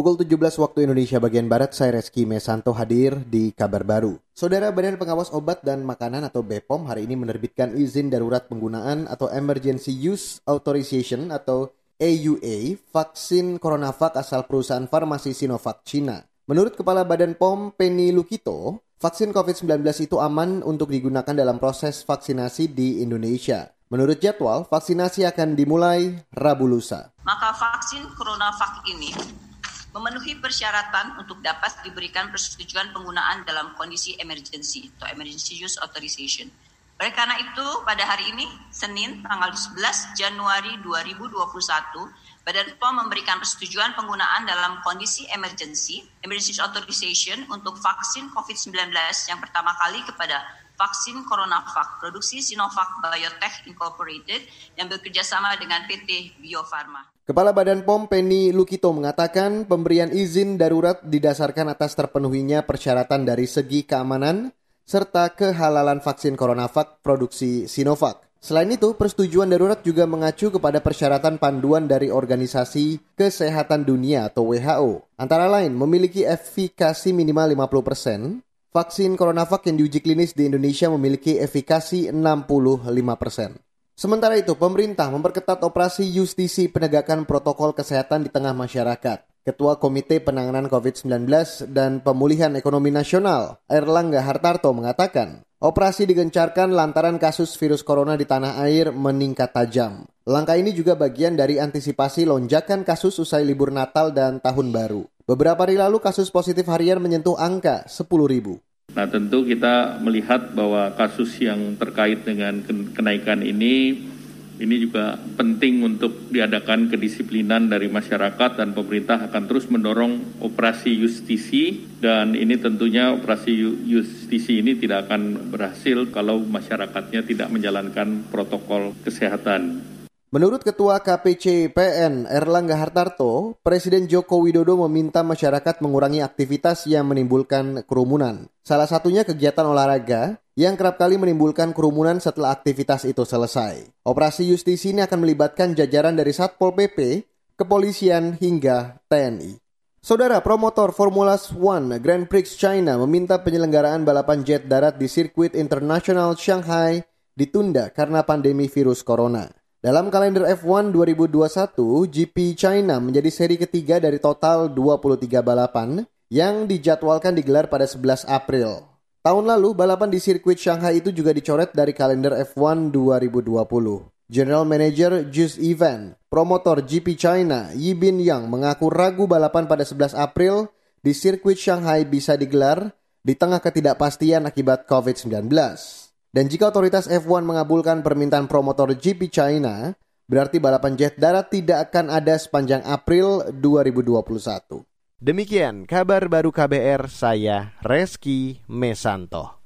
Pukul 17 waktu Indonesia bagian Barat, saya Reski Mesanto hadir di kabar baru. Saudara Badan Pengawas Obat dan Makanan atau BPOM hari ini menerbitkan izin darurat penggunaan atau Emergency Use Authorization atau AUA vaksin CoronaVac asal perusahaan farmasi Sinovac Cina. Menurut Kepala Badan POM Penny Lukito, vaksin COVID-19 itu aman untuk digunakan dalam proses vaksinasi di Indonesia. Menurut jadwal, vaksinasi akan dimulai Rabu lusa. Maka vaksin CoronaVac ini memenuhi persyaratan untuk dapat diberikan persetujuan penggunaan dalam kondisi emergency atau emergency use authorization. Oleh karena itu, pada hari ini, Senin, tanggal 11 Januari 2021, Badan POM memberikan persetujuan penggunaan dalam kondisi emergency, emergency authorization untuk vaksin COVID-19 yang pertama kali kepada vaksin CoronaVac produksi Sinovac Biotech Incorporated yang bekerja sama dengan PT Bio Farma. Kepala Badan POM Penny Lukito mengatakan pemberian izin darurat didasarkan atas terpenuhinya persyaratan dari segi keamanan serta kehalalan vaksin CoronaVac produksi Sinovac. Selain itu, persetujuan darurat juga mengacu kepada persyaratan panduan dari Organisasi Kesehatan Dunia atau WHO. Antara lain, memiliki efikasi minimal 50 persen, Vaksin CoronaVac yang diuji klinis di Indonesia memiliki efikasi 65 persen. Sementara itu, pemerintah memperketat operasi justisi penegakan protokol kesehatan di tengah masyarakat. Ketua Komite Penanganan COVID-19 dan Pemulihan Ekonomi Nasional, Erlangga Hartarto mengatakan, operasi digencarkan lantaran kasus virus corona di tanah air meningkat tajam. Langkah ini juga bagian dari antisipasi lonjakan kasus usai libur Natal dan Tahun Baru. Beberapa hari lalu kasus positif harian menyentuh angka 10 ribu. Nah tentu kita melihat bahwa kasus yang terkait dengan kenaikan ini, ini juga penting untuk diadakan kedisiplinan dari masyarakat dan pemerintah akan terus mendorong operasi justisi dan ini tentunya operasi justisi ini tidak akan berhasil kalau masyarakatnya tidak menjalankan protokol kesehatan. Menurut Ketua KPC PN Erlangga Hartarto, Presiden Joko Widodo meminta masyarakat mengurangi aktivitas yang menimbulkan kerumunan. Salah satunya kegiatan olahraga yang kerap kali menimbulkan kerumunan setelah aktivitas itu selesai. Operasi justisi ini akan melibatkan jajaran dari Satpol PP, kepolisian hingga TNI. Saudara promotor Formula One Grand Prix China meminta penyelenggaraan balapan jet darat di sirkuit internasional Shanghai ditunda karena pandemi virus corona. Dalam kalender F1 2021, GP China menjadi seri ketiga dari total 23 balapan yang dijadwalkan digelar pada 11 April. Tahun lalu, balapan di sirkuit Shanghai itu juga dicoret dari kalender F1 2020. General Manager Juice Event, promotor GP China Yi Bin Yang mengaku ragu balapan pada 11 April di sirkuit Shanghai bisa digelar di tengah ketidakpastian akibat COVID-19. Dan jika otoritas F1 mengabulkan permintaan promotor GP China, berarti balapan jet darat tidak akan ada sepanjang April 2021. Demikian kabar baru KBR saya Reski Mesanto.